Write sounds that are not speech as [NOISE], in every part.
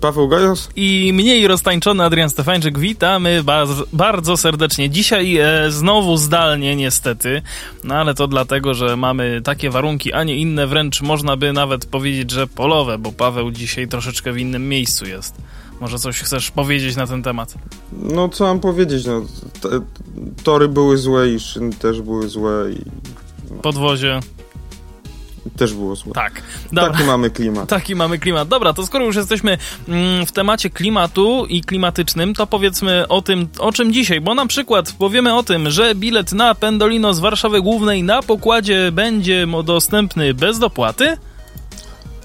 Paweł Gajos i mniej roztańczony Adrian Stefańczyk. Witamy bardzo, bardzo serdecznie. Dzisiaj e, znowu zdalnie niestety, no ale to dlatego, że mamy takie warunki, a nie inne, wręcz można by nawet powiedzieć, że polowe, bo Paweł dzisiaj troszeczkę w innym miejscu jest. Może coś chcesz powiedzieć na ten temat? No co mam powiedzieć, no te, tory były złe i szyny też były złe i... Podwozie też było złe. Tak. Dobra. Taki mamy klimat. Taki mamy klimat. Dobra, to skoro już jesteśmy mm, w temacie klimatu i klimatycznym, to powiedzmy o tym, o czym dzisiaj, bo na przykład powiemy o tym, że bilet na Pendolino z Warszawy Głównej na pokładzie będzie dostępny bez dopłaty.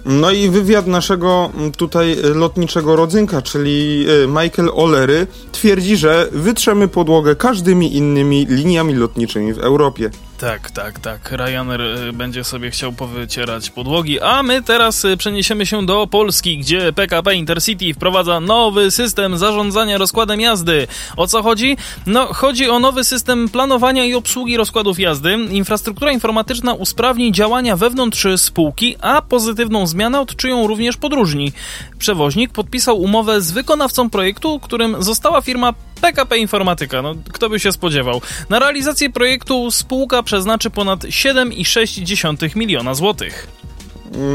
No i wywiad naszego mm, tutaj lotniczego rodzynka, czyli y, Michael Olery, twierdzi, że wytrzemy podłogę każdymi innymi liniami lotniczymi w Europie. Tak, tak, tak. Ryanair y, będzie sobie chciał powycierać podłogi, a my teraz y, przeniesiemy się do Polski, gdzie PKP Intercity wprowadza nowy system zarządzania rozkładem jazdy. O co chodzi? No, chodzi o nowy system planowania i obsługi rozkładów jazdy. Infrastruktura informatyczna usprawni działania wewnątrz spółki, a pozytywną zmianę odczują również podróżni. Przewoźnik podpisał umowę z wykonawcą projektu, którym została firma PKP Informatyka. No, kto by się spodziewał. Na realizację projektu spółka przeznaczy ponad 7,6 miliona złotych.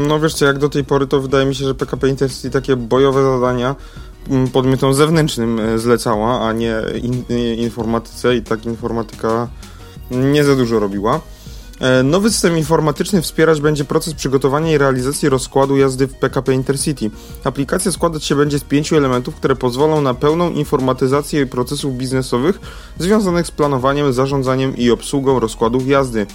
No wiesz co, jak do tej pory to wydaje mi się, że PKP Intercity takie bojowe zadania mm, podmiotom zewnętrznym e, zlecała, a nie in, informatyce i tak informatyka nie za dużo robiła. E, nowy system informatyczny wspierać będzie proces przygotowania i realizacji rozkładu jazdy w PKP Intercity. Aplikacja składać się będzie z pięciu elementów, które pozwolą na pełną informatyzację procesów biznesowych związanych z planowaniem, zarządzaniem i obsługą rozkładów jazdy.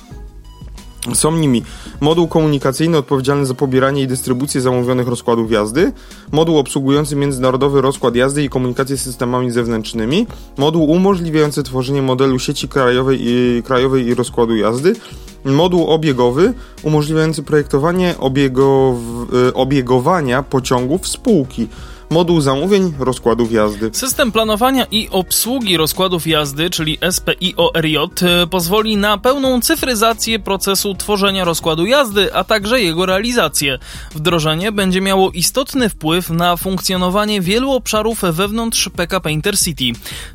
Są nimi moduł komunikacyjny odpowiedzialny za pobieranie i dystrybucję zamówionych rozkładów jazdy, moduł obsługujący międzynarodowy rozkład jazdy i komunikację z systemami zewnętrznymi, moduł umożliwiający tworzenie modelu sieci krajowej i, krajowej i rozkładu jazdy, moduł obiegowy umożliwiający projektowanie obiegow, e, obiegowania pociągów spółki moduł zamówień rozkładów jazdy. System planowania i obsługi rozkładów jazdy, czyli SPIORJ, e, pozwoli na pełną cyfryzację procesu tworzenia rozkładu jazdy, a także jego realizację. Wdrożenie będzie miało istotny wpływ na funkcjonowanie wielu obszarów wewnątrz PKP Intercity.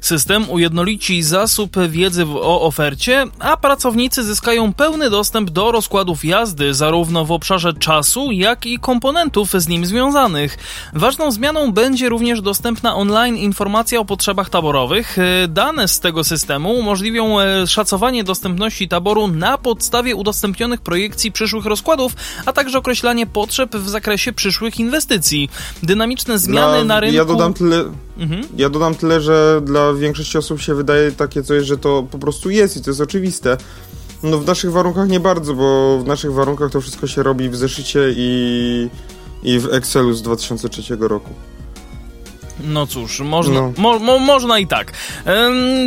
System ujednolici zasób wiedzy o ofercie, a pracownicy zyskają pełny dostęp do rozkładów jazdy, zarówno w obszarze czasu, jak i komponentów z nim związanych. Ważną zmianą będzie również dostępna online informacja o potrzebach taborowych. E, dane z tego systemu umożliwią e, szacowanie dostępności taboru na podstawie udostępnionych projekcji przyszłych rozkładów, a także określanie potrzeb w zakresie przyszłych inwestycji. Dynamiczne zmiany na rynku... Ja dodam tyle... Mhm. Ja dodam tyle, że dla większości osób się wydaje takie coś, że to po prostu jest i to jest oczywiste. No w naszych warunkach nie bardzo, bo w naszych warunkach to wszystko się robi w zeszycie i, i w Excelu z 2003 roku. No cóż, można, no. Mo, mo, można i tak.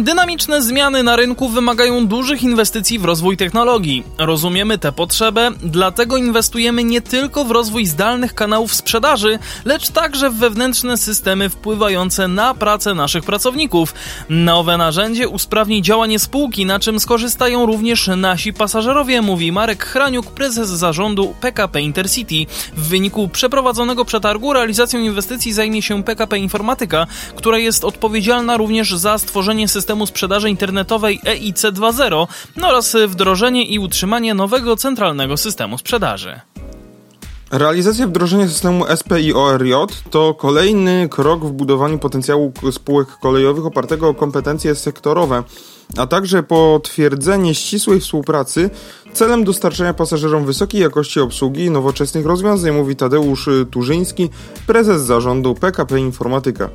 Dynamiczne zmiany na rynku wymagają dużych inwestycji w rozwój technologii. Rozumiemy tę potrzebę, dlatego inwestujemy nie tylko w rozwój zdalnych kanałów sprzedaży, lecz także w wewnętrzne systemy wpływające na pracę naszych pracowników. Nowe narzędzie usprawni działanie spółki, na czym skorzystają również nasi pasażerowie, mówi Marek Hraniuk, prezes zarządu PKP Intercity. W wyniku przeprowadzonego przetargu realizacją inwestycji zajmie się PKP Informatyka Informatyka, która jest odpowiedzialna również za stworzenie systemu sprzedaży internetowej EIC 2.0 no oraz wdrożenie i utrzymanie nowego centralnego systemu sprzedaży. Realizacja wdrożenia systemu SPIORJ to kolejny krok w budowaniu potencjału spółek kolejowych opartego o kompetencje sektorowe, a także potwierdzenie ścisłej współpracy celem dostarczenia pasażerom wysokiej jakości obsługi i nowoczesnych rozwiązań, mówi Tadeusz Turzyński, prezes zarządu PKP Informatyka.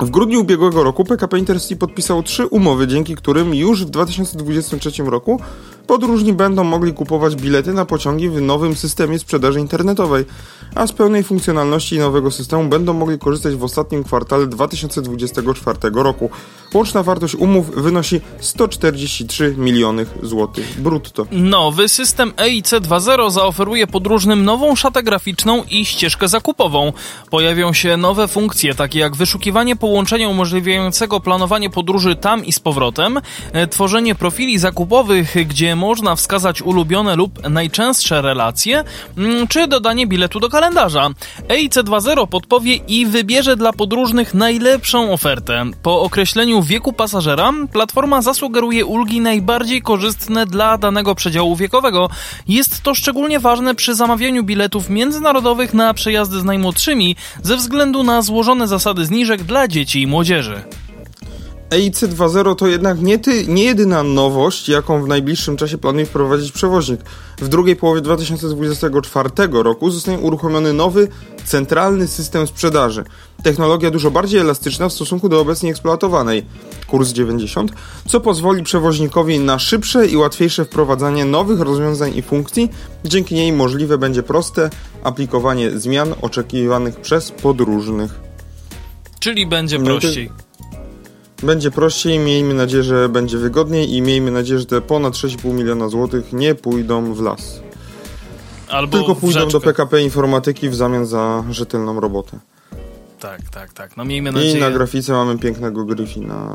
W grudniu ubiegłego roku PKP Intercity podpisało trzy umowy, dzięki którym już w 2023 roku podróżni będą mogli kupować bilety na pociągi w nowym systemie sprzedaży internetowej, a z pełnej funkcjonalności nowego systemu będą mogli korzystać w ostatnim kwartale 2024 roku. Łączna wartość umów wynosi 143 miliony złotych brutto. Nowy system EIC 2.0 zaoferuje podróżnym nową szatę graficzną i ścieżkę zakupową. Pojawią się nowe funkcje, takie jak wyszukiwanie połączenia umożliwiającego planowanie podróży tam i z powrotem, e, tworzenie profili zakupowych, gdzie można wskazać ulubione lub najczęstsze relacje, mm, czy dodanie biletu do kalendarza. EIC 2.0 podpowie i wybierze dla podróżnych najlepszą ofertę. Po określeniu wieku pasażera, platforma zasugeruje ulgi najbardziej korzystne dla danego przedziału wiekowego. Jest to szczególnie ważne przy zamawianiu biletów międzynarodowych na przejazdy z najmłodszymi, ze względu na złożone zasady zniżek dla dzieci i młodzieży. EIC 2.0 to jednak nie, ty, nie jedyna nowość, jaką w najbliższym czasie planuje wprowadzić przewoźnik. W drugiej połowie 2024 roku zostanie uruchomiony nowy, centralny system sprzedaży. Technologia dużo bardziej elastyczna w stosunku do obecnie eksploatowanej, kurs 90, co pozwoli przewoźnikowi na szybsze i łatwiejsze wprowadzanie nowych rozwiązań i funkcji. Dzięki niej możliwe będzie proste aplikowanie zmian oczekiwanych przez podróżnych. Czyli będzie prościej. Będzie prościej, miejmy nadzieję, że będzie wygodniej i miejmy nadzieję, że te ponad 6,5 miliona złotych nie pójdą w las. Albo Tylko pójdą do PKP Informatyki w zamian za rzetelną robotę. Tak, tak, tak. No miejmy nadzieję. I na grafice mamy pięknego Gryfina.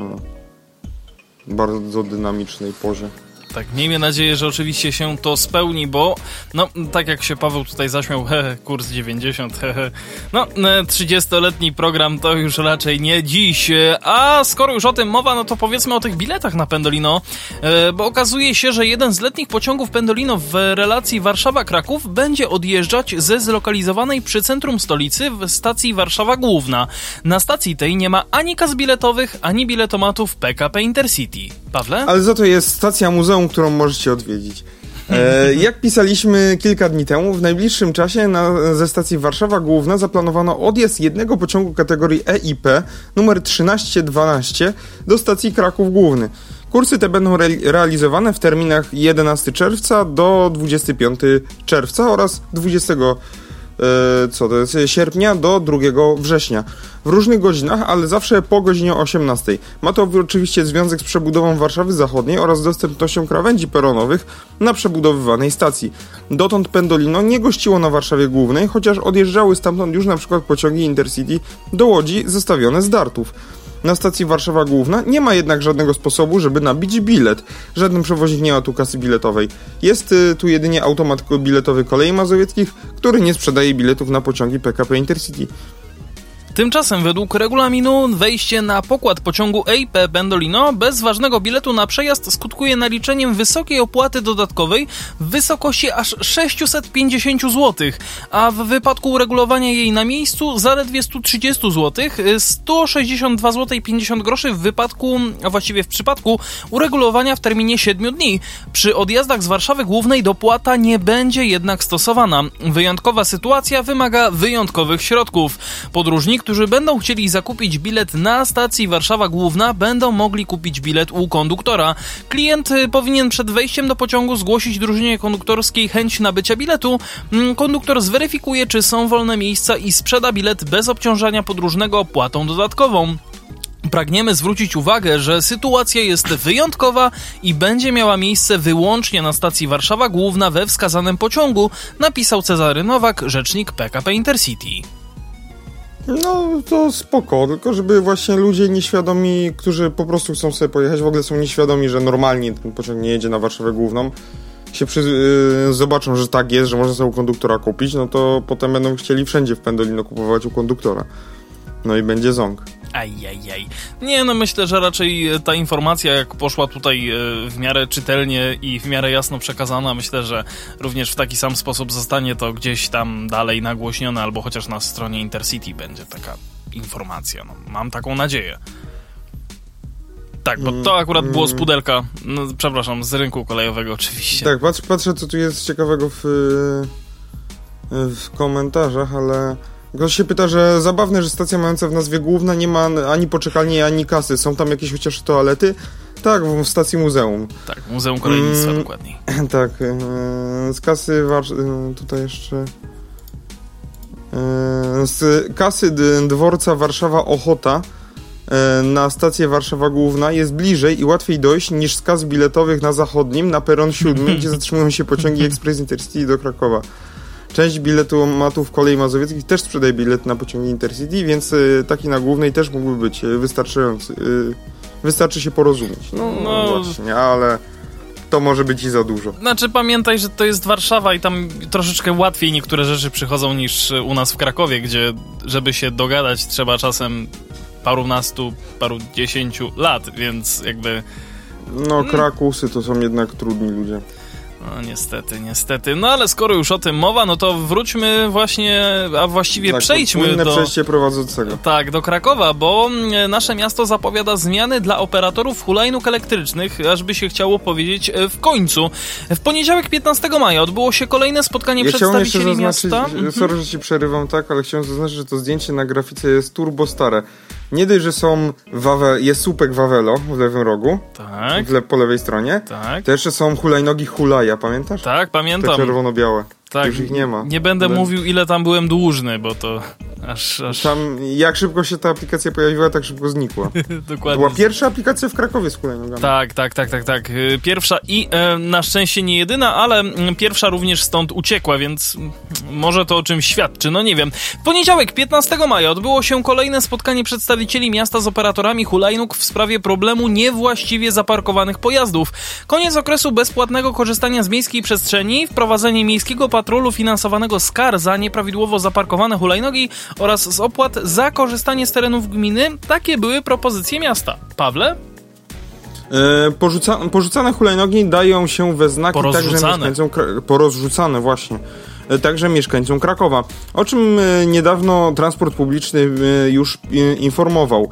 Bardzo dynamicznej pozie. Tak, miejmy nadzieję, że oczywiście się to spełni, bo no, tak jak się Paweł tutaj zaśmiał, [LAUGHS] hehe, kurs 90, hehe. No, e, 30-letni program to już raczej nie dziś. E, A skoro już o tym mowa, no to powiedzmy o tych biletach na Pendolino, e, bo okazuje się, że jeden z letnich pociągów Pendolino w relacji Warszawa-Kraków będzie odjeżdżać ze zlokalizowanej przy centrum stolicy w stacji Warszawa Główna. Na stacji tej nie ma ani kas biletowych, ani biletomatów PKP Intercity. Pawle? Ale za to jest stacja muzeum, którą możecie odwiedzić. E, jak pisaliśmy kilka dni temu, w najbliższym czasie na, ze stacji Warszawa Główna zaplanowano odjazd jednego pociągu kategorii EIP numer 1312 do stacji Kraków Główny. Kursy te będą re realizowane w terminach 11 czerwca do 25 czerwca oraz 20 e, co to jest, sierpnia do 2 września. W różnych godzinach, ale zawsze po godzinie 18. Ma to oczywiście związek z przebudową Warszawy Zachodniej oraz dostępnością krawędzi peronowych na przebudowywanej stacji. Dotąd Pendolino nie gościło na Warszawie Głównej, chociaż odjeżdżały stamtąd już na przykład pociągi Intercity do Łodzi zestawione z dartów. Na stacji Warszawa Główna nie ma jednak żadnego sposobu, żeby nabić bilet. Żaden przewoźnik nie ma tu kasy biletowej. Jest y, tu jedynie automat biletowy kolei mazowieckich, który nie sprzedaje biletów na pociągi PKP Intercity. Tymczasem według regulaminu wejście na pokład pociągu EIP Pendolino bez ważnego biletu na przejazd skutkuje naliczeniem wysokiej opłaty dodatkowej w wysokości aż 650 zł, a w wypadku uregulowania jej na miejscu zaledwie 130 zł, 162 zł 50 groszy w wypadku, a właściwie w przypadku uregulowania w terminie 7 dni. Przy odjazdach z Warszawy Głównej dopłata nie będzie jednak stosowana. Wyjątkowa sytuacja wymaga wyjątkowych środków. Podróżnik którzy będą chcieli zakupić bilet na stacji Warszawa Główna, będą mogli kupić bilet u konduktora. Klient y, powinien przed wejściem do pociągu zgłosić drużynie konduktorskiej chęć nabycia biletu. Mm, Konduktor zweryfikuje, czy są wolne miejsca i sprzeda bilet bez obciążania podróżnego opłatą dodatkową. Pragniemy zwrócić uwagę, że sytuacja jest wyjątkowa i będzie miała miejsce wyłącznie na stacji Warszawa Główna we wskazanym pociągu, napisał Cezary Nowak, rzecznik PKP Intercity. No to spoko, tylko żeby właśnie ludzie nieświadomi, którzy po prostu chcą sobie pojechać, w ogóle są nieświadomi, że normalnie ten pociąg nie jedzie na Warszawę Główną, się przy, yy, zobaczą, że tak jest, że można sobie u konduktora kupić, no to potem będą chcieli wszędzie w Pendolino kupować u konduktora. No i będzie ząg. Ajajaj. Nie, no myślę, że raczej ta informacja, jak poszła tutaj e, w miarę czytelnie i w miarę jasno przekazana, myślę, że również w taki sam sposób zostanie to gdzieś tam dalej nagłośnione, albo chociaż na stronie Intercity będzie taka informacja. No, mam taką nadzieję. Tak, bo to akurat było z pudelka, no, przepraszam, z rynku kolejowego oczywiście. Tak, patrz, patrzę, co tu jest ciekawego w, w komentarzach, ale Ktoś się pyta, że zabawne, że stacja mająca w nazwie główna nie ma ani poczekalni, ani kasy. Są tam jakieś chociaż toalety? Tak, w stacji muzeum. Tak, Muzeum Kolejnictwa mm, dokładniej. [CLEARS THROAT] Tak, z kasy tutaj jeszcze z kasy dworca Warszawa Ochota na stację Warszawa Główna jest bliżej i łatwiej dojść niż z kas biletowych na zachodnim, na peron 7, [LAUGHS] gdzie zatrzymują się pociągi Express Intercity do Krakowa. Część biletu matów kolei mazowieckich też sprzedaje bilet na pociągi Intercity, więc y, taki na głównej też mógłby być y, wystarczający. Y, wystarczy się porozumieć. No, no właśnie, ale to może być i za dużo. Znaczy pamiętaj, że to jest Warszawa i tam troszeczkę łatwiej niektóre rzeczy przychodzą niż u nas w Krakowie, gdzie żeby się dogadać trzeba czasem parunastu, paru dziesięciu lat, więc jakby... No, Krakusy to są jednak trudni ludzie. No niestety, niestety. No ale skoro już o tym mowa, no to wróćmy właśnie, a właściwie tak, przejdźmy do... przejście prowadzącego. Tak, do Krakowa, bo mm, nasze miasto zapowiada zmiany dla operatorów hulajnóg elektrycznych, aż by się chciało powiedzieć e, w końcu. W poniedziałek 15 maja odbyło się kolejne spotkanie ja przedstawicieli miasta. Sorry, że ci przerywam, tak, ale chciałem zaznaczyć, że to zdjęcie na grafice jest turbo stare. Nie dość, że są Wawe, jest słupek Wawelo w lewym rogu, tak. w le, po lewej stronie, tak. to jeszcze są hulajnogi Hulaja, pamiętasz? Tak, pamiętam. Te czerwono-białe. Tak. Już ich nie ma. Nie będę Ale... mówił, ile tam byłem dłużny, bo to aż, aż... Tam, jak szybko się ta aplikacja pojawiła, tak szybko znikła. [LAUGHS] Dokładnie. Była pierwsza aplikacja w Krakowie z hulajnogami. Tak, tak, tak, tak, tak. Y, pierwsza i e, na szczęście nie jedyna, ale mm, pierwsza również stąd uciekła, więc mm, może to o czymś świadczy, no nie wiem. W poniedziałek, 15 maja, odbyło się kolejne spotkanie przedstawicieli miasta z operatorami hulajnóg w sprawie problemu niewłaściwie zaparkowanych pojazdów. Koniec okresu bezpłatnego korzystania z miejskiej przestrzeni, wprowadzenie miejskiego patrolu finansowanego z kar za nieprawidłowo zaparkowane hulajnogi oraz z opłat za korzystanie z terenów gminy. Takie były propozycje miasta. Pawle? E, porzuca, porzucane hulajnogi dają się we znaki także mieszkańcom... Porozrzucane, właśnie. E, także mieszkańcom Krakowa, o czym e, niedawno transport publiczny e, już informował.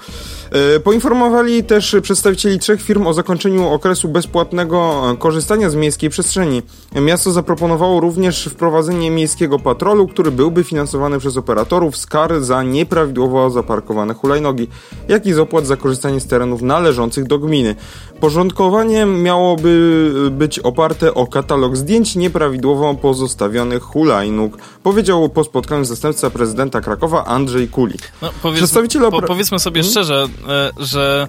Poinformowali też przedstawicieli trzech firm o zakończeniu okresu bezpłatnego korzystania z miejskiej przestrzeni. Miasto zaproponowało również wprowadzenie miejskiego patrolu, który byłby finansowany przez operatorów z kar za nieprawidłowo zaparkowane hulajnogi, jak i z opłat za korzystanie z terenów należących do gminy. Porządkowanie miałoby być oparte o katalog zdjęć nieprawidłowo pozostawionych hulajnóg, powiedział po spotkaniu zastępca prezydenta Krakowa Andrzej Kulik. No, powiedz, po, powiedzmy sobie hmm? szczerze, e, że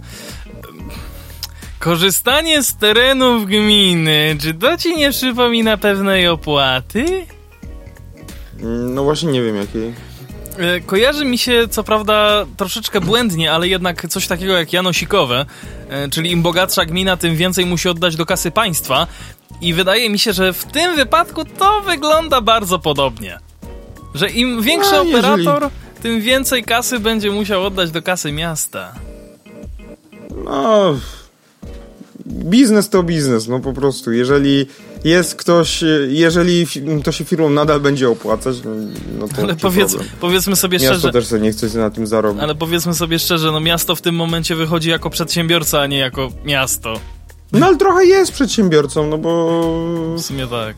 korzystanie z terenów gminy, czy to ci nie przypomina pewnej opłaty? No właśnie nie wiem jakiej. E, kojarzy mi się, co prawda, troszeczkę błędnie, ale jednak coś takiego jak janosikowe, e, czyli im bogatsza gmina, tym więcej musi oddać do kasy państwa. I wydaje mi się, że w tym wypadku to wygląda bardzo podobnie. Że im większy no, operator, jeżeli... tym więcej kasy będzie musiał oddać do kasy miasta. No. Biznes to biznes, no po prostu. Jeżeli jest ktoś, jeżeli to się firmom nadal będzie opłacać, no to Ale powiedz, powiedzmy sobie miasto szczerze. też sobie nie chce na tym zarobić. Ale powiedzmy sobie szczerze, no miasto w tym momencie wychodzi jako przedsiębiorca, a nie jako miasto. No ale trochę jest przedsiębiorcą, no bo... W sumie tak.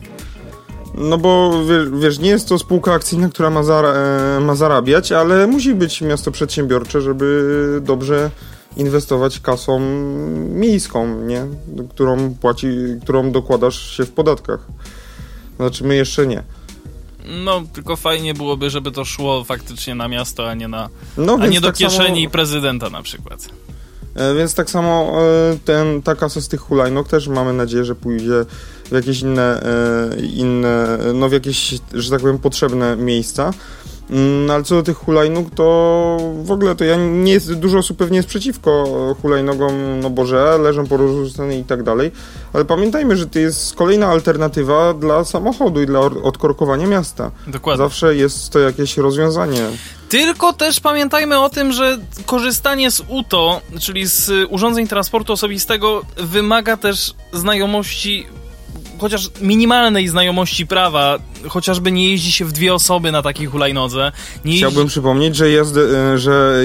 No bo wiesz, nie jest to spółka akcyjna, która ma, zara e, ma zarabiać, ale musi być miasto przedsiębiorcze, żeby dobrze inwestować kasą miejską, nie? Którą płaci, którą dokładasz się w podatkach. Znaczy my jeszcze nie. No, tylko fajnie byłoby, żeby to szło faktycznie na miasto, a nie na no, a nie do tak kieszeni samo... prezydenta na przykład. E, więc tak samo e, ten, ta kasa z tych hulajnóg też mamy nadzieję, że pójdzie w jakieś inne, e, inne no w jakieś, że tak powiem, potrzebne miejsca. Mm, ale co do tych hulajnóg, to w ogóle to ja nie jest, dużo osób pewnie jest przeciwko hulajnogom, no boże, leżą porozrzucane i tak dalej, ale pamiętajmy, że to jest kolejna alternatywa dla samochodu i dla odkorkowania miasta. Dokładnie. Zawsze jest to jakieś rozwiązanie. Tylko też pamiętajmy o tym, że korzystanie z UTO, czyli z urządzeń transportu osobistego, wymaga też znajomości chociaż minimalnej znajomości prawa, chociażby nie jeździ się w dwie osoby na takiej hulajnodze. Chciałbym przypomnieć, że, jazdy, e, że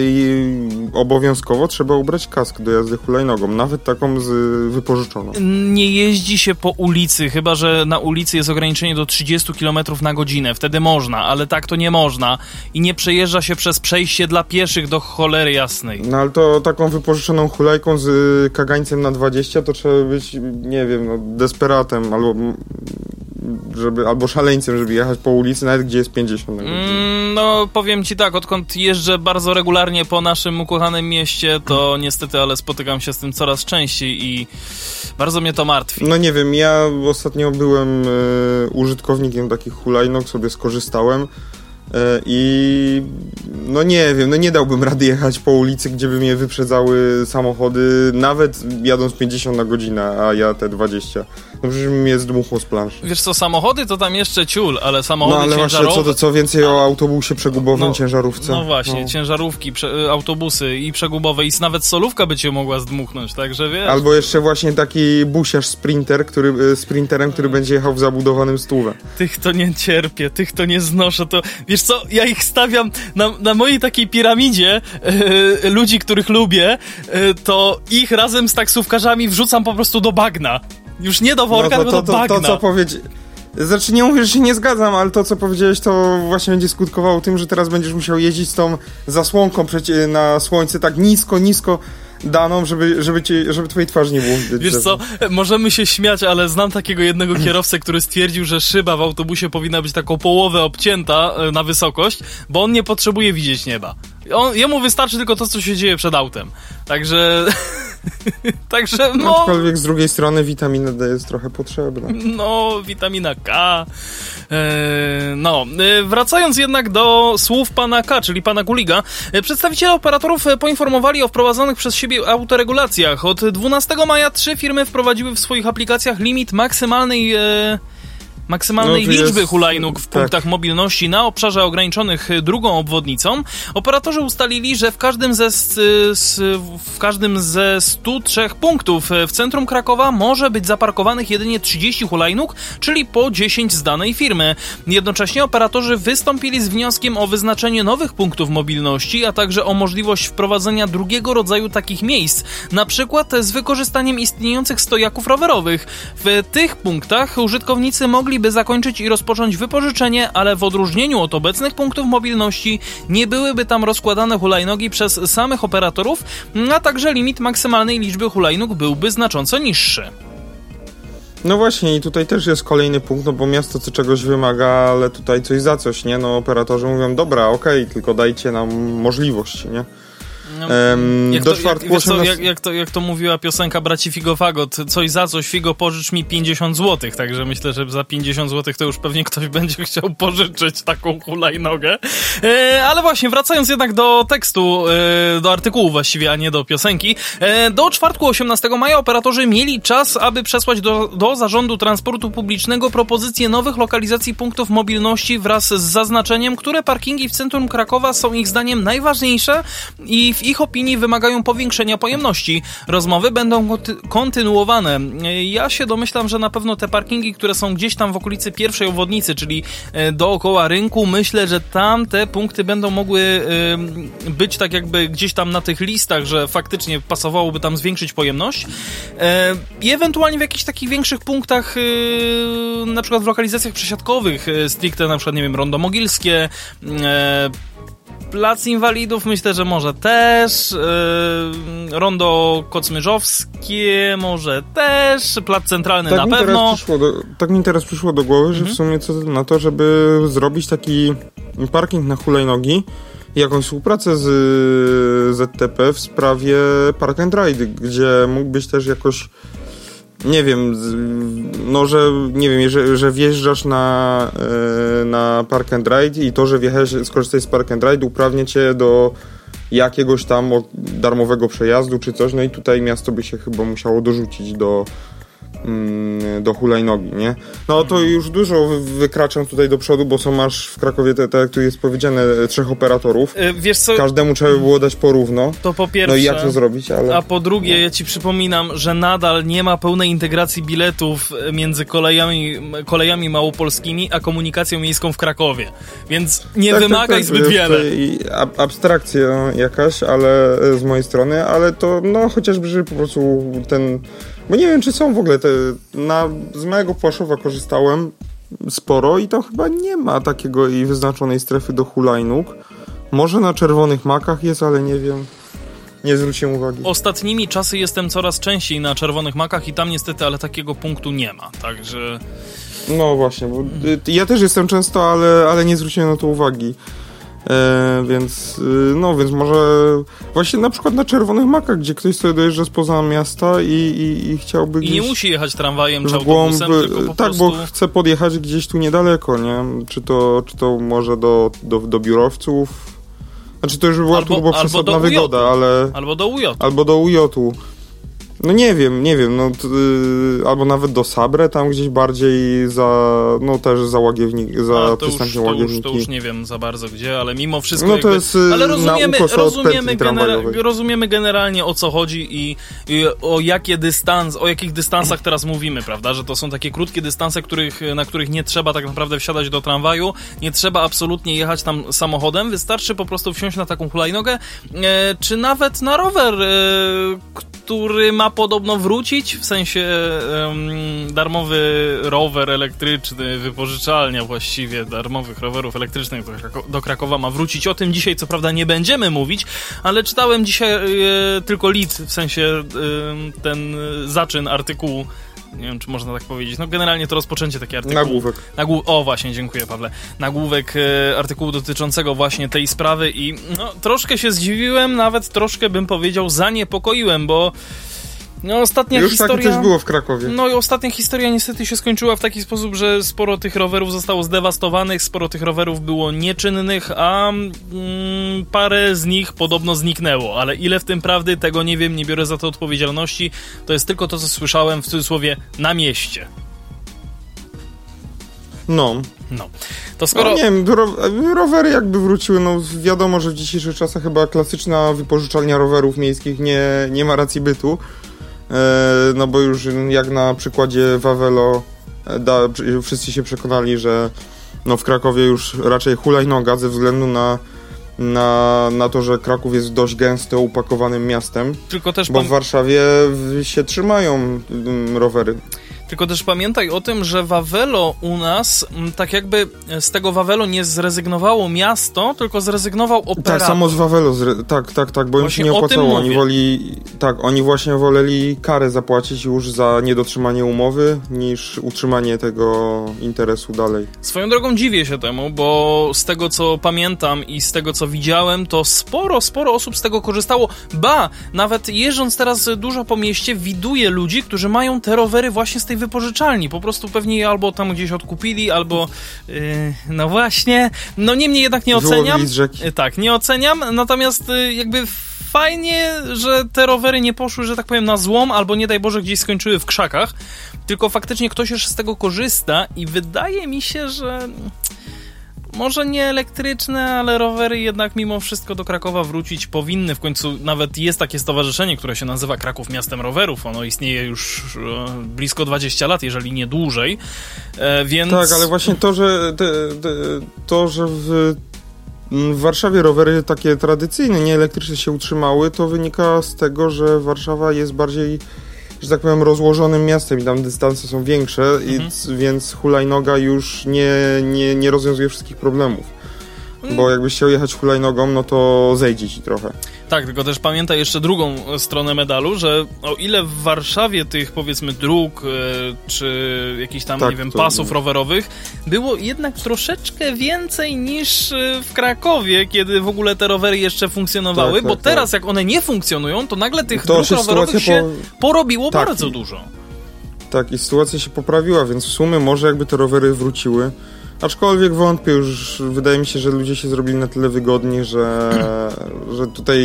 obowiązkowo trzeba ubrać kask do jazdy hulajnogą, nawet taką z, wypożyczoną. Nie jeździ się po ulicy, chyba że na ulicy jest ograniczenie do 30 km na godzinę. Wtedy można, ale tak to nie można. I nie przejeżdża się przez przejście dla pieszych do cholery jasnej. No ale to taką wypożyczoną hulajką z kagańcem na 20 to trzeba być, nie wiem, no, desperatem albo żeby, albo szaleńcem, żeby jechać po ulicy, nawet gdzie jest 50 na godzinę. Mm, no, powiem ci tak, odkąd jeżdżę bardzo regularnie po naszym ukochanym mieście, to niestety, ale spotykam się z tym coraz częściej i bardzo mnie to martwi. No nie wiem, ja ostatnio byłem e, użytkownikiem takich hulajnóg, sobie skorzystałem. E, I no nie wiem, no nie dałbym rady jechać po ulicy, gdzie by mnie wyprzedzały samochody, nawet jadąc 50 na godzinę, a ja te 20. No przecież mnie zdmuchło z planszy. Wiesz co, samochody to tam jeszcze ciul, ale samochody No ale właśnie, ciężarowe... co, co więcej o autobusie przegubowym, No, ciężarówce. No właśnie, No. ciężarówki, prze, autobusy i przegubowe i nawet solówka by cię mogła zdmuchnąć, także wiesz... Albo jeszcze właśnie taki busiarz sprinter, który, e, sprinterem, który będzie jechał w zabudowanym stówę. Tych to nie cierpię, tych to nie znoszę, to... Wiesz co, ja ich stawiam na, na mojej takiej piramidzie e, ludzi, których lubię, e, to ich razem z taksówkarzami wrzucam po prostu do bagna. Już nie do worka, no tylko to, do bagna. to, co powiedzieć. Znaczy nie mówię, że się nie zgadzam, ale to co powiedziałeś to właśnie będzie skutkowało tym, że teraz będziesz musiał jeździć z tą zasłonką na słońce tak nisko, nisko daną, żeby, żeby, ci, żeby twojej twarzy nie było widać. Wiesz co, możemy się śmiać, ale znam takiego jednego kierowcę, który stwierdził, że szyba w autobusie powinna być taką połowę obcięta e, na wysokość, bo on nie potrzebuje widzieć nieba. On, jemu wystarczy tylko to, co się dzieje przed autem. Także... [LAUGHS] Także no... Aczkolwiek z drugiej strony witamina D jest trochę potrzebna. No, witamina K. E, no, e, wracając jednak do słów pana K, czyli pana Kuliga, e, przedstawiciele operatorów e, poinformowali o wprowadzonych przez siebie autoregulacjach. Od 12 maja trzy firmy wprowadziły w swoich aplikacjach limit maksymalnej. E, maksymalnej No, liczby jest- hulajnóg w tak. punktach mobilności na obszarze ograniczonych y, drugą obwodnicą. Operatorzy ustalili, że w każdym ze, s- w każdym ze 103 punktów y, w centrum Krakowa może być zaparkowanych jedynie 30 hulajnóg, czyli po 10 z danej firmy. Jednocześnie operatorzy wystąpili z wnioskiem o wyznaczenie nowych punktów mobilności, a także o możliwość wprowadzenia drugiego rodzaju takich miejsc, na przykład z wykorzystaniem istniejących stojaków rowerowych. W tych punktach użytkownicy mogliby zakończyć i rozpocząć wypożyczenie, ale w odróżnieniu od obecnych punktów mobilności nie byłyby tam rozkładane hulajnogi przez samych operatorów, a także limit maksymalnej liczby hulajnóg byłby znacząco niższy. No właśnie i tutaj też jest kolejny punkt, no bo miasto co czegoś wymaga, ale tutaj coś za coś, nie? No operatorzy mówią, dobra, okej, tylko dajcie nam możliwość, nie? Em, Jak do to, jak, co, 18 jak, jak, to, jak to mówiła piosenka braci Figofagot, coś za coś, Figo pożycz mi 50 zł, także myślę, że za 50 zł to już pewnie ktoś [LAUGHS] będzie chciał pożyczyć taką hulajnogę. E, ale właśnie, wracając jednak do tekstu, e, do artykułu właściwie, a nie do piosenki. E, do czwartku 18 maja operatorzy mieli czas, aby przesłać do, do Zarządu Transportu Publicznego propozycje nowych lokalizacji punktów mobilności wraz z zaznaczeniem, które parkingi w centrum Krakowa są ich zdaniem najważniejsze i w ich opinii wymagają powiększenia pojemności. Rozmowy będą konty- kontynuowane. Ja się domyślam, że na pewno te parkingi, które są gdzieś tam w okolicy pierwszej obwodnicy, czyli e, dookoła rynku, myślę, że tam te punkty będą mogły e, być tak jakby gdzieś tam na tych listach, że faktycznie pasowałoby tam zwiększyć pojemność. E, I ewentualnie w jakichś takich większych punktach, na przykład w lokalizacjach przesiadkowych, stricte na przykład, nie wiem, Rondo Mogilskie, Plac Inwalidów myślę, że może też. Yy, rondo Kocmyrzowskie może też. Plac Centralny tak na pewno. Do, tak mi teraz przyszło do głowy, Mhm. że w sumie co na to, żeby zrobić taki parking na hulajnogi jakąś współpracę z y, ZTP w sprawie Park and Ride, gdzie mógłbyś też jakoś nie wiem, no że nie wiem, że, że wjeżdżasz na, e, na Park and Ride i to, że wjechałeś, skorzystałeś z Park and Ride uprawnia cię do jakiegoś tam darmowego przejazdu czy coś, no i tutaj miasto by się chyba musiało dorzucić do do hulajnogi, nie? No to już dużo wykraczam tutaj do przodu, bo są aż w Krakowie, tak jak tu jest powiedziane, trzech operatorów. E, wiesz co? Każdemu trzeba by było dać porówno. To po pierwsze. No i jak to zrobić, ale... A po drugie, ja ci przypominam, że nadal nie ma pełnej integracji biletów między kolejami, kolejami małopolskimi, a komunikacją miejską w Krakowie. Więc nie tak, tak wymagaj tak, tak, zbyt wiele. Abstrakcja jakaś, ale z mojej strony, ale to no chociażby, po prostu ten bo nie wiem, czy są w ogóle te... Na, z mojego Płaszowa korzystałem sporo i to chyba nie ma takiego i wyznaczonej strefy do hulajnóg. Może na czerwonych makach jest, ale nie wiem. Nie zwróciłem uwagi. Ostatnimi czasy jestem coraz częściej na czerwonych makach i tam niestety, ale takiego punktu nie ma, także... No właśnie, bo ja też jestem często, ale, ale nie zwróciłem na to uwagi. E, więc, y, no, więc może właśnie na przykład na Czerwonych Makach, gdzie ktoś sobie dojeżdża spoza miasta i, i, i chciałby I nie musi jechać tramwajem czy autobusem, głąb, tylko po Tak, prostu... bo chce podjechać gdzieś tu niedaleko, nie? Czy to, czy to może do, do, do biurowców? Znaczy to już by była albo, turbo przesadna wygoda, ale... Albo do UJ. Albo do UJ-u. No nie wiem, nie wiem, no yy, albo nawet do Sabre, tam gdzieś bardziej za, no też za łagiewnik, za A, to już, to, już, to już nie wiem za bardzo gdzie, ale mimo wszystko No to jakby, jest y, ale rozumiemy, rozumiemy, genera rozumiemy generalnie o co chodzi i, i, o jakie dystans, o jakich dystansach teraz mówimy, prawda, że to są takie krótkie dystanse, których, na których nie trzeba tak naprawdę wsiadać do tramwaju, nie trzeba absolutnie jechać tam samochodem, wystarczy po prostu wsiąść na taką hulajnogę, e, czy nawet na rower, e, który ma podobno wrócić, w sensie um, darmowy rower elektryczny, wypożyczalnia właściwie darmowych rowerów elektrycznych do, Krako do, Krakowa ma wrócić. O tym dzisiaj co prawda nie będziemy mówić, ale czytałem dzisiaj e, tylko lit, w sensie e, ten zaczyn artykułu nie wiem, czy można tak powiedzieć. No generalnie to rozpoczęcie takie artykułu. Nagłówek. Nagłó o, właśnie, dziękuję Pawle. Nagłówek e, artykułu dotyczącego właśnie tej sprawy i no, troszkę się zdziwiłem, nawet troszkę bym powiedział zaniepokoiłem, bo no, ostatnia Już historia. Już coś było w Krakowie. No i ostatnia historia niestety się skończyła w taki sposób, że sporo tych rowerów zostało zdewastowanych, sporo tych rowerów było nieczynnych, a mm, parę z nich podobno zniknęło. Ale ile w tym prawdy, tego nie wiem, nie biorę za to odpowiedzialności. To jest tylko to, co słyszałem w cudzysłowie na mieście. No. No. To skoro... No, nie wiem, rowery jakby wróciły, no wiadomo, że w dzisiejszych czasach chyba klasyczna wypożyczalnia rowerów miejskich nie, nie ma racji bytu. E, no bo już jak na przykładzie Wawelo e, da, wszyscy się przekonali, że no w Krakowie już raczej hulajnoga ze względu na na, na to, że Kraków jest dość gęsto upakowanym miastem. Tylko też bo w Warszawie się trzymają mm, rowery. Tylko też pamiętaj o tym, że Wawelo u nas, mm, tak jakby z tego Wawelo nie zrezygnowało miasto, tylko zrezygnował operator. Tak, samo z Wawelo, tak, tak, tak, bo właśnie im się nie opłacało. Oni woli, tak, oni właśnie woleli karę zapłacić już za niedotrzymanie umowy, niż utrzymanie tego interesu dalej. Swoją drogą dziwię się temu, bo z tego co pamiętam i z tego co widziałem, to sporo, sporo osób z tego korzystało. Ba, nawet jeżdżąc teraz dużo po mieście, widuję ludzi, którzy mają te rowery właśnie z tej wypożyczalni. Po prostu pewnie je albo tam gdzieś odkupili, albo yy, no właśnie. No niemniej jednak nie oceniam. Yy, tak, nie oceniam, natomiast yy, jakby fajnie, że te rowery nie poszły, że tak powiem, na złom, albo nie daj Boże gdzieś skończyły w krzakach, tylko faktycznie ktoś już z tego korzysta i wydaje mi się, że może nie elektryczne, ale rowery jednak mimo wszystko do Krakowa wrócić powinny. W końcu nawet jest takie stowarzyszenie, które się nazywa Kraków Miastem Rowerów. Ono istnieje już e, blisko 20 lat, jeżeli nie dłużej. E, więc... Tak, ale właśnie to, że, to, że w w Warszawie rowery takie tradycyjne, nie elektryczne się utrzymały, to wynika z tego, że Warszawa jest bardziej że tak powiem, rozłożonym miastem i tam dystanse są większe, mhm. i, więc hulajnoga już nie, nie, nie rozwiązuje wszystkich problemów. Bo jakbyś chciał jechać hulajnogą, no to zejdzie ci trochę. Tak, tylko też pamiętaj jeszcze drugą stronę medalu, że o ile w Warszawie tych powiedzmy dróg e, czy jakichś tam, tak, nie wiem, pasów rowerowych było jednak troszeczkę więcej niż e, w Krakowie, kiedy w ogóle te rowery jeszcze funkcjonowały, tak, bo tak, teraz tak. jak one nie funkcjonują, to nagle tych to dróg rowerowych się po... porobiło tak. bardzo dużo. Tak, i sytuacja się poprawiła, więc w sumie może jakby te rowery wróciły, Aczkolwiek wątpię już, wydaje mi się, że ludzie się zrobili na tyle wygodni, że, [CLEARS THROAT] że tutaj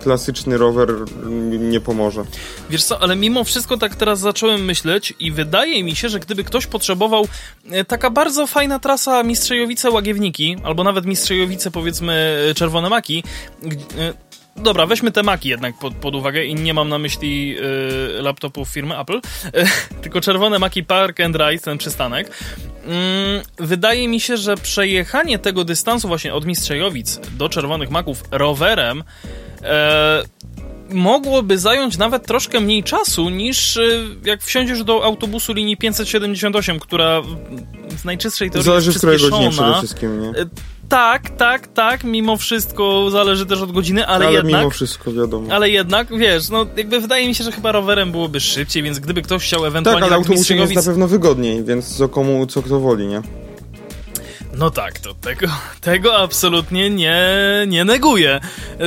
klasyczny rower nie pomoże. Wiesz co, ale mimo wszystko tak teraz zacząłem myśleć i wydaje mi się, że gdyby ktoś potrzebował e, taka bardzo fajna trasa Mistrzejowice-Łagiewniki, albo nawet Mistrzejowice powiedzmy Czerwone Maki, e, Dobra, weźmy te maki jednak pod, pod uwagę i nie mam na myśli y, laptopów firmy Apple, [LAUGHS] y, tylko czerwone maki Park and Ride, ten przystanek. Y, wydaje mi się, że przejechanie tego dystansu właśnie od Mistrzejowic do czerwonych maków rowerem e, mogłoby zająć nawet troszkę mniej czasu niż y, jak wsiądziesz do autobusu linii 578, która w najczystszej teorii Zależy jest z której godzinie przede wszystkim, nie? Tak, tak, tak, mimo wszystko zależy też od godziny, ale, ale jednak... mimo wszystko, wiadomo. Ale jednak, wiesz, no jakby wydaje mi się, że chyba rowerem byłoby szybciej, więc gdyby ktoś chciał ewentualnie... Tak, ale autobusem jest na pewno wygodniej, więc co komu, co kto woli, nie? No tak, to tego, [LAUGHS] tego absolutnie nie, nie neguję.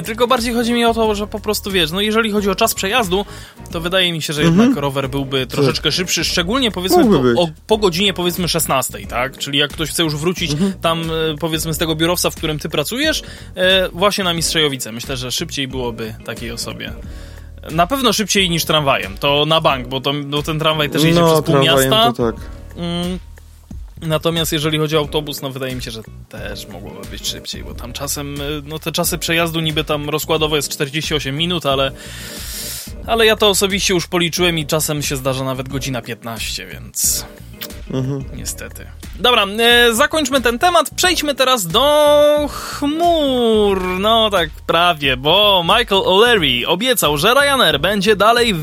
Tylko bardziej chodzi mi o to, że po prostu wiesz, no jeżeli chodzi o czas przejazdu, to wydaje mi się, że jednak mhm. rower byłby troszeczkę szybszy, szczególnie powiedzmy po, o, po, godzinie powiedzmy 16, tak? Czyli jak ktoś chce już wrócić mhm. tam e, powiedzmy z tego biurowca, w którym ty pracujesz, e, właśnie na Mistrzejowice. Myślę, że szybciej byłoby takiej osobie. Na pewno szybciej niż tramwajem, to na bank, bo, to, bo ten tramwaj też jedzie no, przez pół miasta. To tak. Mm, Natomiast jeżeli chodzi o autobus, no wydaje mi się, że też mogłoby być szybciej, bo tam czasem, y, no te czasy przejazdu niby tam rozkładowo jest 48 minut, ale ale ja to osobiście już policzyłem i czasem się zdarza nawet godzina 15, więc mhm. niestety. Dobra, e, zakończmy ten temat. Przejdźmy teraz do chmur. No tak, prawie, bo Michael O'Leary obiecał, że Ryanair będzie dalej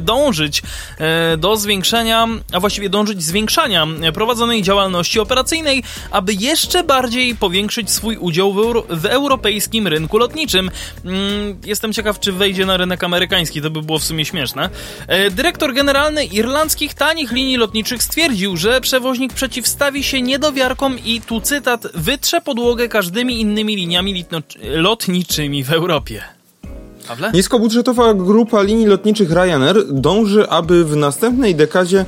dążyć e, do zwiększenia, a właściwie dążyć zwiększania prowadzonej działalności operacyjnej, aby jeszcze bardziej powiększyć swój udział w, euro, w europejskim rynku lotniczym. Mm, jestem ciekaw, czy wejdzie na rynek amerykański, to by było w sumie śmieszne. E, dyrektor generalny irlandzkich tanich linii lotniczych stwierdził, że przewoźnik przeciwstawi się niedowiarkom i tu cytat wytrze podłogę każdymi innymi liniami lotniczymi w Europie. Pawle? Niskobudżetowa grupa linii lotniczych Ryanair dąży, aby w następnej dekadzie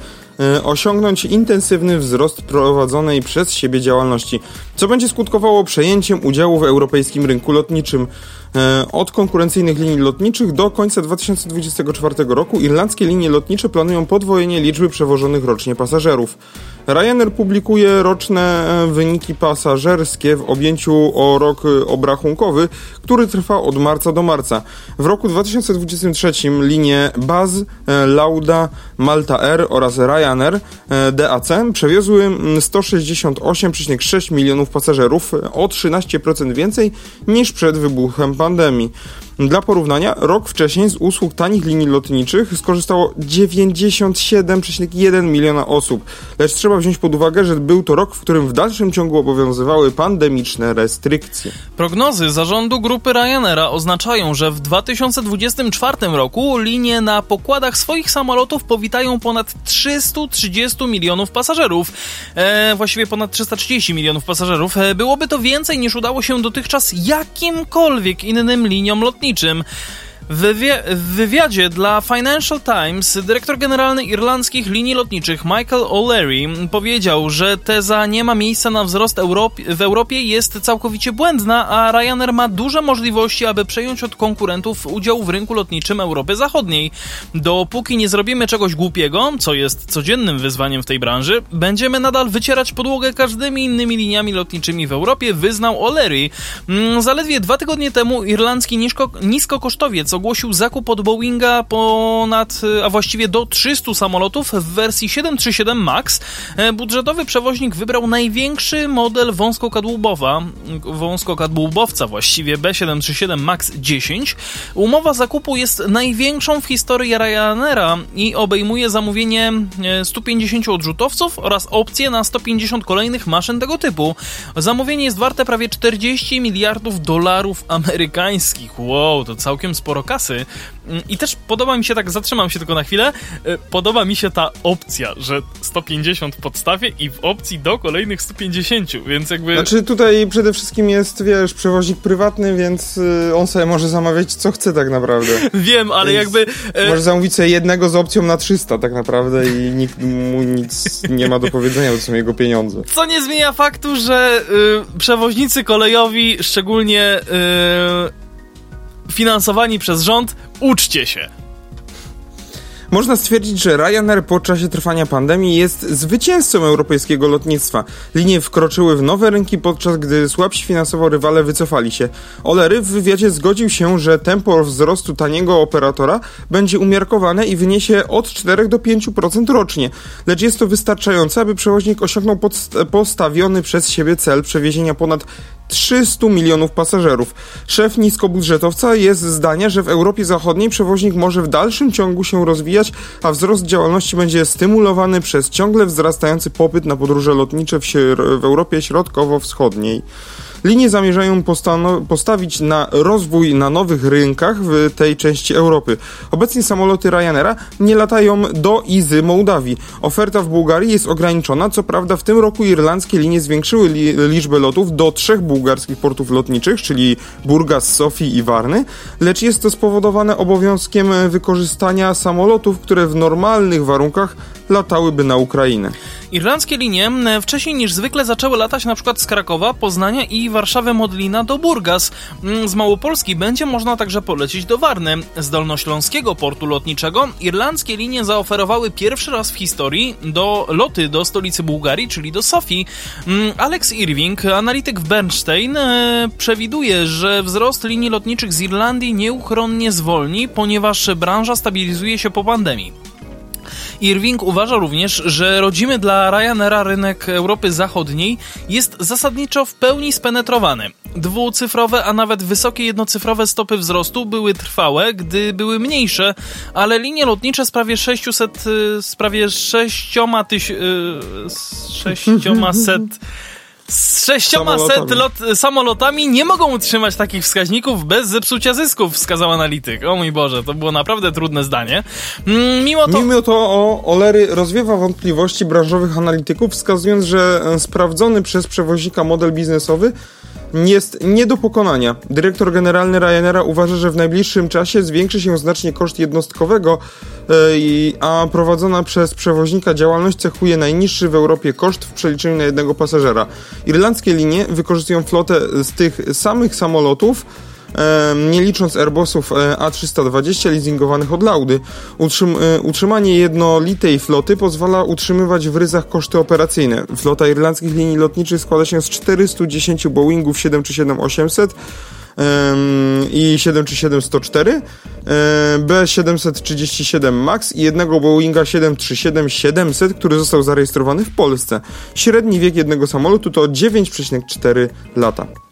osiągnąć intensywny wzrost prowadzonej przez siebie działalności, co będzie skutkowało przejęciem udziału w europejskim rynku lotniczym. E, od konkurencyjnych linii lotniczych do końca 2024 roku irlandzkie linie lotnicze planują podwojenie liczby przewożonych rocznie pasażerów. Ryanair publikuje roczne e, wyniki pasażerskie w objęciu o rok e, obrachunkowy, który trwa od marca do marca. W roku 2023 linie Baz, Lauda, Malta Air oraz Ryanair DAC przewiozły 168,6 milionów pasażerów, o 13% więcej niż przed wybuchem pandemii pandemii. Dla porównania, rok wcześniej z usług tanich linii lotniczych skorzystało 97,1 miliona osób. Lecz trzeba wziąć pod uwagę, że był to rok, w którym w dalszym ciągu obowiązywały pandemiczne restrykcje. Prognozy zarządu grupy Ryanaira oznaczają, że w 2024 roku linie na pokładach swoich samolotów powitają ponad 330 milionów pasażerów. E, właściwie ponad 330 milionów pasażerów. E, byłoby to więcej niż udało się dotychczas jakimkolwiek innym liniom lotniczym lotniczym. W, wywi w, wywiadzie dla Financial Times dyrektor generalny irlandzkich linii lotniczych Michael O'Leary powiedział, że teza nie ma miejsca na wzrost Europ w Europie jest całkowicie błędna, a Ryanair ma duże możliwości, aby przejąć od konkurentów udział w rynku lotniczym Europy Zachodniej. Dopóki nie zrobimy czegoś głupiego, co jest codziennym wyzwaniem w tej branży, będziemy nadal wycierać podłogę każdymi innymi liniami lotniczymi w Europie, wyznał O'Leary. Mm, zaledwie dwa tygodnie temu irlandzki nisko niskokosztowiec ogłosił zakup od Boeinga ponad, a właściwie do 300 samolotów w wersji 737 MAX. E, budżetowy przewoźnik wybrał największy model wąskokadłubowa, wąskokadłubowca właściwie B737 MAX 10. Umowa zakupu jest największą w historii Ryanaira i obejmuje zamówienie 150 e, odrzutowców oraz opcje na 150 kolejnych maszyn tego typu. Zamówienie jest warte prawie 40 miliardów dolarów amerykańskich. Wow, to całkiem sporo kasy. Mm, I też podoba mi się, tak zatrzymam się tylko na chwilę, y, podoba mi się ta opcja, że 150 w podstawie i w opcji do kolejnych 150, więc jakby... Znaczy tutaj przede wszystkim jest, wiesz, przewoźnik prywatny, więc y, on sobie może zamawiać co chce tak naprawdę. [LAUGHS] Wiem, ale Więc jakby... e, Może zamówić sobie jednego z opcją na 300 tak naprawdę i nikt mu nic nie ma do powiedzenia, bo to są jego pieniądze. Co nie zmienia faktu, że y, przewoźnicy kolejowi, szczególnie y, finansowani przez rząd, uczcie się. Można stwierdzić, że Ryanair po czasie trwania pandemii jest zwycięzcą europejskiego lotnictwa. Linie wkroczyły w nowe rynki, podczas gdy słabsi finansowo rywale wycofali się. Olery w wywiadzie zgodził się, że tempo wzrostu taniego operatora będzie umiarkowane i wyniesie od 4 do 5% rocznie. Lecz jest to wystarczające, aby przewoźnik osiągnął postawiony przez siebie cel przewiezienia ponad 300 milionów pasażerów. Szef niskobudżetowca jest zdania, że w Europie Zachodniej przewoźnik może w dalszym ciągu się rozwijać, a wzrost działalności będzie stymulowany przez ciągle wzrastający popyt na podróże lotnicze w, w Europie Środkowo-Wschodniej. Linie zamierzają postawić na rozwój na nowych rynkach w tej części Europy. Obecnie samoloty Ryanaira nie latają do i z Mołdawii. Oferta w Bułgarii jest ograniczona, co prawda w tym roku irlandzkie linie zwiększyły li- liczbę lotów do trzech bułgarskich portów lotniczych, czyli Burgas, Sofii i Warny, lecz jest to spowodowane obowiązkiem wykorzystania samolotów, które w normalnych warunkach latałyby na Ukrainę. Irlandzkie linie e, wcześniej niż zwykle zaczęły latać na przykład z Krakowa, Poznania i Warszawy Modlina do Burgas. Mm, Z Małopolski będzie można także polecieć do Warny. Z Dolnośląskiego portu lotniczego irlandzkie linie zaoferowały pierwszy raz w historii do loty do stolicy Bułgarii, czyli do Sofii. Mm, Alex Irving, analityk w Bernstein, e, przewiduje, że wzrost linii lotniczych z Irlandii nieuchronnie zwolni, ponieważ branża stabilizuje się po pandemii. Irving uważa również, że rodzimy dla Ryanaira rynek Europy Zachodniej jest zasadniczo w pełni spenetrowany. Dwucyfrowe, a nawet wysokie jednocyfrowe stopy wzrostu były trwałe, gdy były mniejsze, ale linie lotnicze z prawie 600, y, z prawie 6 tyś, y, z 600 z 600 Samolotami. lot, samolotami nie mogą utrzymać takich wskaźników bez zepsucia zysków, wskazał analityk. O mój Boże, to było naprawdę trudne zdanie. Mm, Mimo to... Mimo to o, Olery rozwiewa wątpliwości branżowych analityków, wskazując, że e, sprawdzony przez przewoźnika model biznesowy jest nie do pokonania. Dyrektor generalny Ryanaira uważa, że w najbliższym czasie zwiększy się znacznie koszt jednostkowego, e, a prowadzona przez przewoźnika działalność cechuje najniższy w Europie koszt w przeliczeniu na jednego pasażera. Irlandzkie linie wykorzystują flotę z tych samych samolotów, nie licząc Airbusów e, A320 leasingowanych od Laudy. Utrzym, e, utrzymanie jednolitej floty pozwala utrzymywać w ryzach koszty operacyjne. Flota irlandzkich linii lotniczych składa się z 410 Boeingów 737-800 em, i 737-104, e, B737 MAX i jednego Boeinga 737-700, który został zarejestrowany w Polsce. Średni wiek jednego samolotu to 9,4 lata.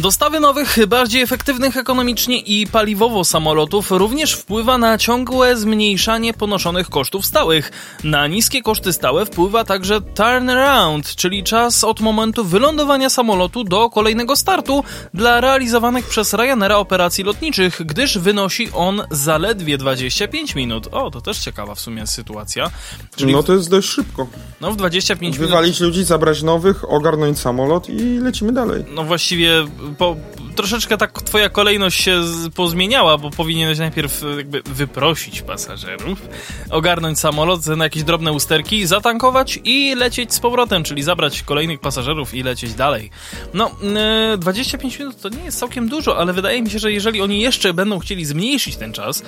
Dostawy nowych, bardziej efektywnych ekonomicznie i paliwowo samolotów również wpływa na ciągłe zmniejszanie ponoszonych kosztów stałych. Na niskie koszty stałe wpływa także turnaround, czyli czas od momentu wylądowania samolotu do kolejnego startu dla realizowanych przez Ryanaira operacji lotniczych, gdyż wynosi on zaledwie 25 minut. O, to też ciekawa w sumie sytuacja. Czyli No to jest dość szybko. no, w 25 minut Wywalić ludzi, zabrać nowych, ogarnąć samolot i lecimy dalej. No właściwie po, troszeczkę tak twoja kolejność się pozmieniała, bo powinieneś najpierw e, jakby wyprosić pasażerów, ogarnąć samolot na jakieś drobne usterki, zatankować i lecieć z powrotem, czyli zabrać kolejnych pasażerów i lecieć dalej. No, e, 25 minut to nie jest całkiem dużo, ale wydaje mi się, że jeżeli oni jeszcze będą chcieli zmniejszyć ten czas,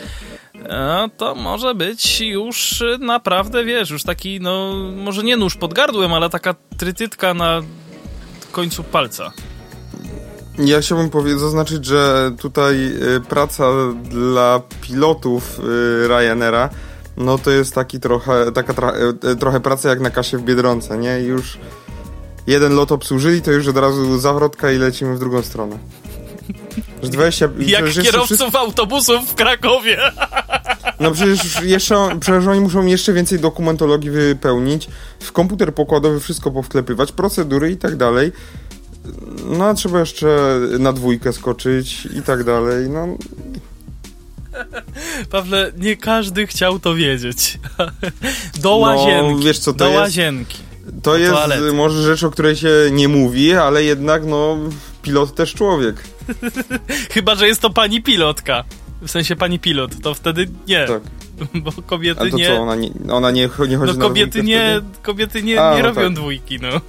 e, to może być już e, naprawdę, wiesz, już taki, no, może nie nóż pod gardłem, ale taka trytytka na końcu palca. Ja chciałbym zaznaczyć, że tutaj y, praca dla pilotów y, Ryanaira, no to jest taki trochę, taka tra- y, trochę praca jak na kasie w Biedronce, nie? Już jeden lot obsłużyli, to już od razu zawrotka i lecimy w drugą stronę. Że 20, Jak przecież kierowców autobusów w Krakowie. No przecież jeszcze, przecież oni muszą jeszcze więcej dokumentologii wypełnić, w komputer pokładowy wszystko powklepywać, procedury i tak dalej. No trzeba jeszcze na dwójkę skoczyć i tak dalej, no... Pawle, nie każdy chciał to wiedzieć. [LAUGHS] Do łazienki. No, wiesz co, to do jest, łazienki. To jest toalety. może rzecz, o której się nie mówi, ale jednak no pilot też człowiek. [LAUGHS] Chyba, że jest to pani pilotka. W sensie pani pilot, to wtedy nie. Tak. [LAUGHS] Bo kobiety A to nie. Co, ona nie, ona nie, nie chodzi no, kobiety nie, kobiety nie, A, nie no robią tak. dwójki, no.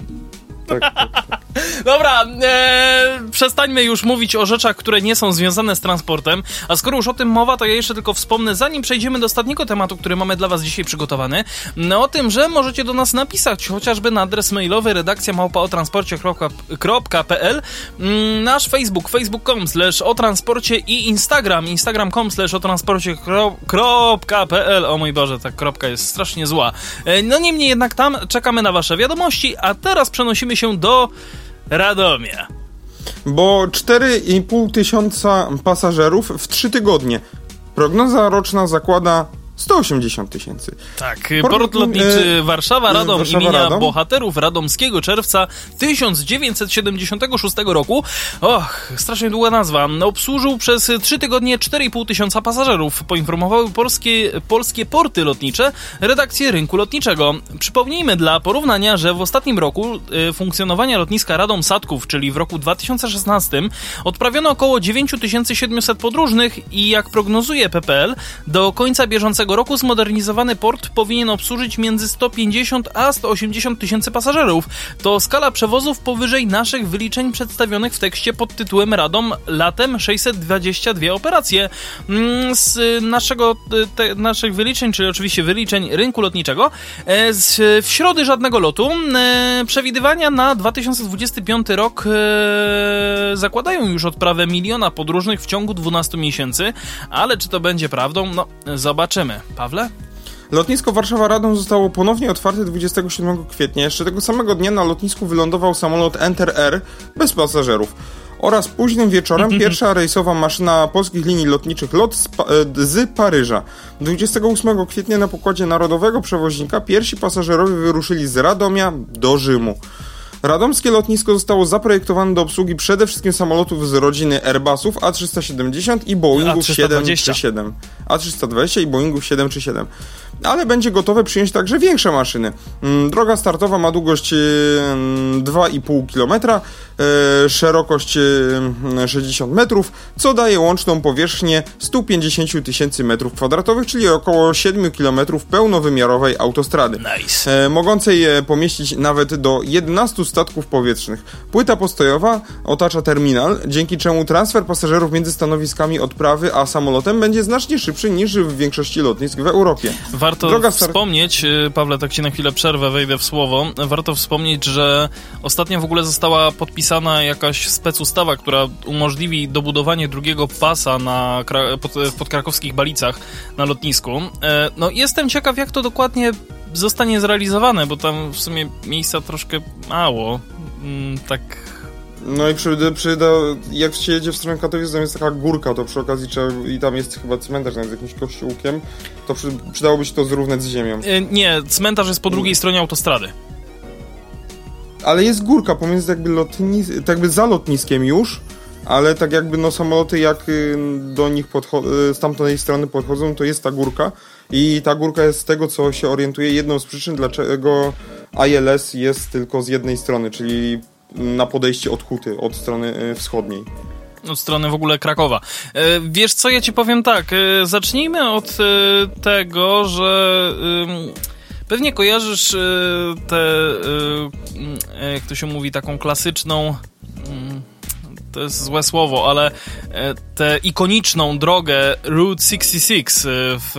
Tak, tak, tak. Dobra, e, przestańmy już mówić o rzeczach, które nie są związane z transportem. A skoro już o tym mowa, to ja jeszcze tylko wspomnę, zanim przejdziemy do ostatniego tematu, który mamy dla Was dzisiaj przygotowany, no, o tym, że możecie do nas napisać chociażby na adres mailowy redakcja małpa o transporcie.pl, mm, nasz Facebook, facebook.com slash o transporcie i Instagram, instagram.com slash o transporcie.pl. O mój Boże, ta kropka jest strasznie zła. E, no niemniej jednak tam czekamy na Wasze wiadomości, a teraz przenosimy się do Radomia. Bo 4,5 tysiąca pasażerów w 3 tygodnie. Prognoza roczna zakłada 180 tysięcy. Tak, port, port lotniczy e, Warszawa Radom Warszawa, imienia Radom. bohaterów radomskiego czerwca 1976 roku. Och, strasznie długa nazwa. Obsłużył przez 3 tygodnie 4,5 tysiąca pasażerów. Poinformowały polskie, polskie porty lotnicze redakcję rynku lotniczego. Przypomnijmy dla porównania, że w ostatnim roku y, funkcjonowania lotniska Radom Sadków, czyli w roku 2016, odprawiono około 9700 podróżnych i jak prognozuje PPL, do końca bieżącego roku zmodernizowany port powinien obsłużyć między 150 a 180 tysięcy pasażerów. To skala przewozów powyżej naszych wyliczeń przedstawionych w tekście pod tytułem Radom latem 622 operacje. Mm, z naszego, te, naszych wyliczeń, czyli oczywiście wyliczeń rynku lotniczego, e, z, w środy żadnego lotu. E, przewidywania na 2025 rok e, zakładają już odprawę miliona podróżnych w ciągu 12 miesięcy, ale czy to będzie prawdą? No, zobaczymy. Pawle? Lotnisko Warszawa-Radom zostało ponownie otwarte 27 kwietnia. Jeszcze tego samego dnia na lotnisku wylądował samolot Enter Air bez pasażerów. Oraz późnym wieczorem [LAUGHS] pierwsza rejsowa maszyna polskich linii lotniczych LOT z, pa e, z Paryża. 28 kwietnia na pokładzie narodowego przewoźnika pierwsi pasażerowie wyruszyli z Radomia do Rzymu. Radomskie lotnisko zostało zaprojektowane do obsługi przede wszystkim samolotów z rodziny Airbusów A370 i Boeingów A320. 737. A320 i Boeingów 737 ale będzie gotowe przyjąć także większe maszyny. Mm, droga startowa ma długość 2,5 km, e, szerokość 60 e, metrów, co daje łączną powierzchnię 150 tysięcy metrów kwadratowych, czyli około 7 km pełnowymiarowej autostrady. Nice. E, mogącej pomieścić nawet do 11 statków powietrznych. Płyta postojowa otacza terminal, dzięki czemu transfer pasażerów między stanowiskami odprawy a samolotem będzie znacznie szybszy niż w większości lotnisk w Europie. Warto Droga wspomnieć, y, Pawle, tak ci na chwilę przerwę, wejdę w słowo. Warto wspomnieć, że ostatnio w ogóle została podpisana jakaś specustawa, która umożliwi dobudowanie drugiego pasa na, pod, w podkrakowskich Balicach na lotnisku. E, no jestem ciekaw, jak to dokładnie zostanie zrealizowane, bo tam w sumie miejsca troszkę mało. Mm, tak no i przy, przy, jak się jedzie w stronę Katowic, tam jest taka górka, to przy okazji trzeba, i tam jest chyba cmentarz z jakimś kościółkiem, to przy, przydałoby się to zrównać z ziemią. E, nie, cmentarz jest po drugiej stronie autostrady. Ale jest górka pomiędzy jakby lotnis, tak jakby za lotniskiem już, ale tak jakby no samoloty jak y, do nich y, z tamtej strony podchodzą, to jest ta górka i ta górka jest z tego, co się orientuje, jedną z przyczyn, dlaczego ILS jest tylko z jednej strony, czyli na podejście od Huty, od strony e, wschodniej od strony w ogóle Krakowa. E, wiesz co, ja ci powiem tak, e, zacznijmy od tego, że pewnie kojarzysz tę, jak to się mówi, taką klasyczną to jest złe słowo, ale tę ikoniczną drogę Route 66 w,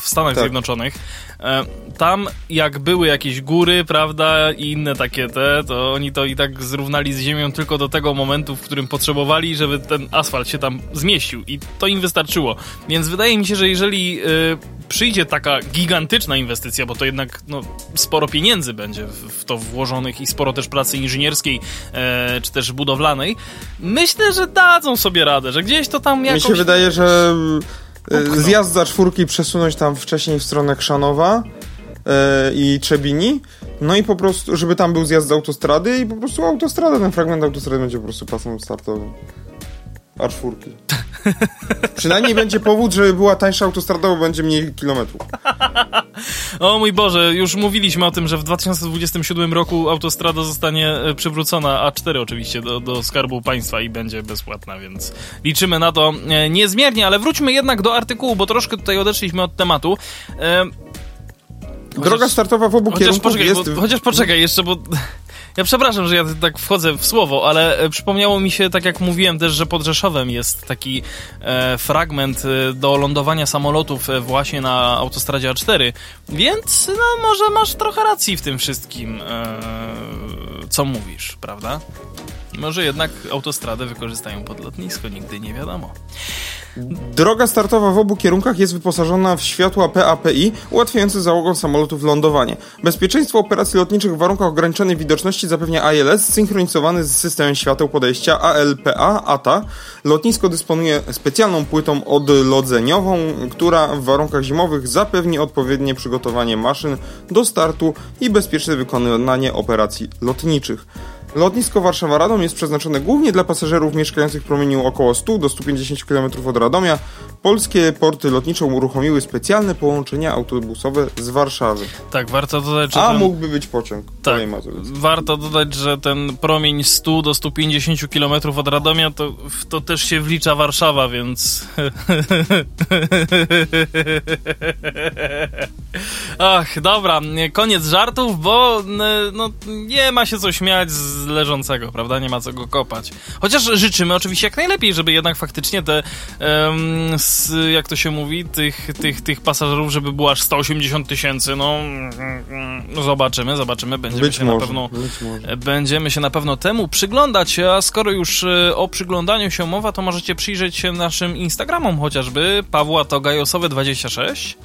w Stanach tak. Zjednoczonych. E, tam jak były jakieś góry, prawda, i inne takie te, to oni to i tak zrównali z ziemią tylko do tego momentu, w którym potrzebowali, żeby ten asfalt się tam zmieścił i to im wystarczyło. Więc wydaje mi się, że jeżeli przyjdzie taka gigantyczna inwestycja, bo to jednak no, sporo pieniędzy będzie w, to włożonych i sporo też pracy inżynierskiej e, czy też budowlanej, myślę, że dadzą sobie radę, że gdzieś to tam jakoś... Mi się wydaje, że Upchnął. Zjazd za czwórki przesunąć tam wcześniej w stronę Krzanowa yy, i Trzebini. No i po prostu, żeby tam był zjazd z autostrady i po prostu autostrada, ten fragment autostrady będzie po prostu pasem startowym. A czwórki. [LAUGHS] Przynajmniej będzie powód, żeby była tańsza autostrada, bo będzie mniej kilometrów. o mój Boże, już mówiliśmy o tym, że w 2027 roku autostrada zostanie e, przywrócona, A4 oczywiście, do, do Skarbu Państwa i będzie bezpłatna, więc liczymy na to e, niezmiernie, ale wróćmy jednak do artykułu, bo troszkę tutaj odeszliśmy od tematu. E, chociaż, Droga startowa w obu chociaż kierunkach poczekaj, jest... Bo, chociaż poczekaj jeszcze, bo ja przepraszam, że ja tak wchodzę w słowo, ale e, przypomniało mi się, tak jak mówiłem też, że pod Rzeszowem jest taki e, fragment e, do lądowania samolotów e, właśnie na autostradzie A4, więc no może masz trochę racji w tym wszystkim, e, co mówisz, prawda? Może jednak autostradę wykorzystają pod lotnisko, nigdy nie wiadomo. Droga startowa w obu kierunkach jest wyposażona w światła PAPI ułatwiające załogom samolotów lądowanie. Bezpieczeństwo operacji lotniczych w warunkach ograniczonej widoczności zapewnia ILS zsynchronizowany z systemem świateł podejścia ALPA ATA. Lotnisko dysponuje specjalną płytą odlodzeniową, która w warunkach zimowych zapewni odpowiednie przygotowanie maszyn do startu i bezpieczne wykonywanie operacji lotniczych. Lotnisko Warszawa-Radom jest przeznaczone głównie dla pasażerów mieszkających w promieniu około 100 do 150 km od Radomia. Polskie porty lotnicze uruchomiły specjalne połączenia autobusowe z Warszawy. Tak, warto dodać, że. A ten... mógłby być pociąg. Tak, warto dodać, że ten promień 100 do 150 km od Radomia to, to też się wlicza Warszawa, więc. [LAUGHS] Ach, dobra, koniec żartów, bo no, nie ma się co śmiać z leżącego, prawda? Nie ma co go kopać. Chociaż życzymy oczywiście jak najlepiej, żeby jednak faktycznie te, um, s, jak to się mówi, tych, tych, tych pasażerów, żeby było aż 180 tysięcy, no, no zobaczymy, zobaczymy, będziemy być się może, na pewno będziemy się na pewno temu przyglądać, a skoro już e, o przyglądaniu się mowa, to możecie przyjrzeć się naszym Instagramom chociażby, Pawła Togajosowy 26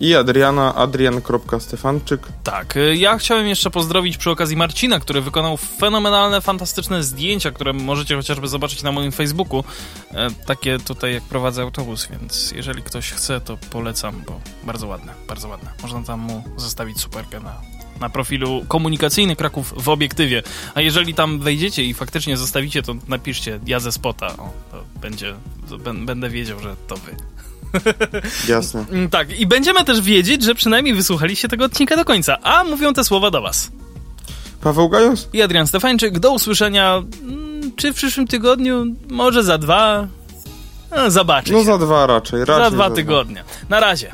i Adriana, adrian.stefanczyk. Tak, y, ja chciałem jeszcze pozdrowić przy okazji Marcina, który wykonał fenomenalne, fantastyczne zdjęcia, które możecie chociażby zobaczyć na moim Facebooku. E, takie tutaj jak prowadzę autobus, więc jeżeli ktoś chce, to polecam, bo bardzo ładne, bardzo ładne. Można tam mu zostawić superkę na, na profilu komunikacyjny Kraków w obiektywie. A jeżeli tam wejdziecie i faktycznie zostawicie, to napiszcie ja ze spota. O, to będzie, to będę wiedział, że to wy. Jasne. Mm, tak, i będziemy też wiedzieć, że przynajmniej wysłuchaliście tego odcinka do końca. A mówią te słowa do was. Paweł Gajos i Adrian Stefańczyk. Do usłyszenia mm, czy w przyszłym tygodniu, może za dwa. No, zobaczyć. No za dwa raczej. raczej za dwa za tygodnie. Dwa. Na razie.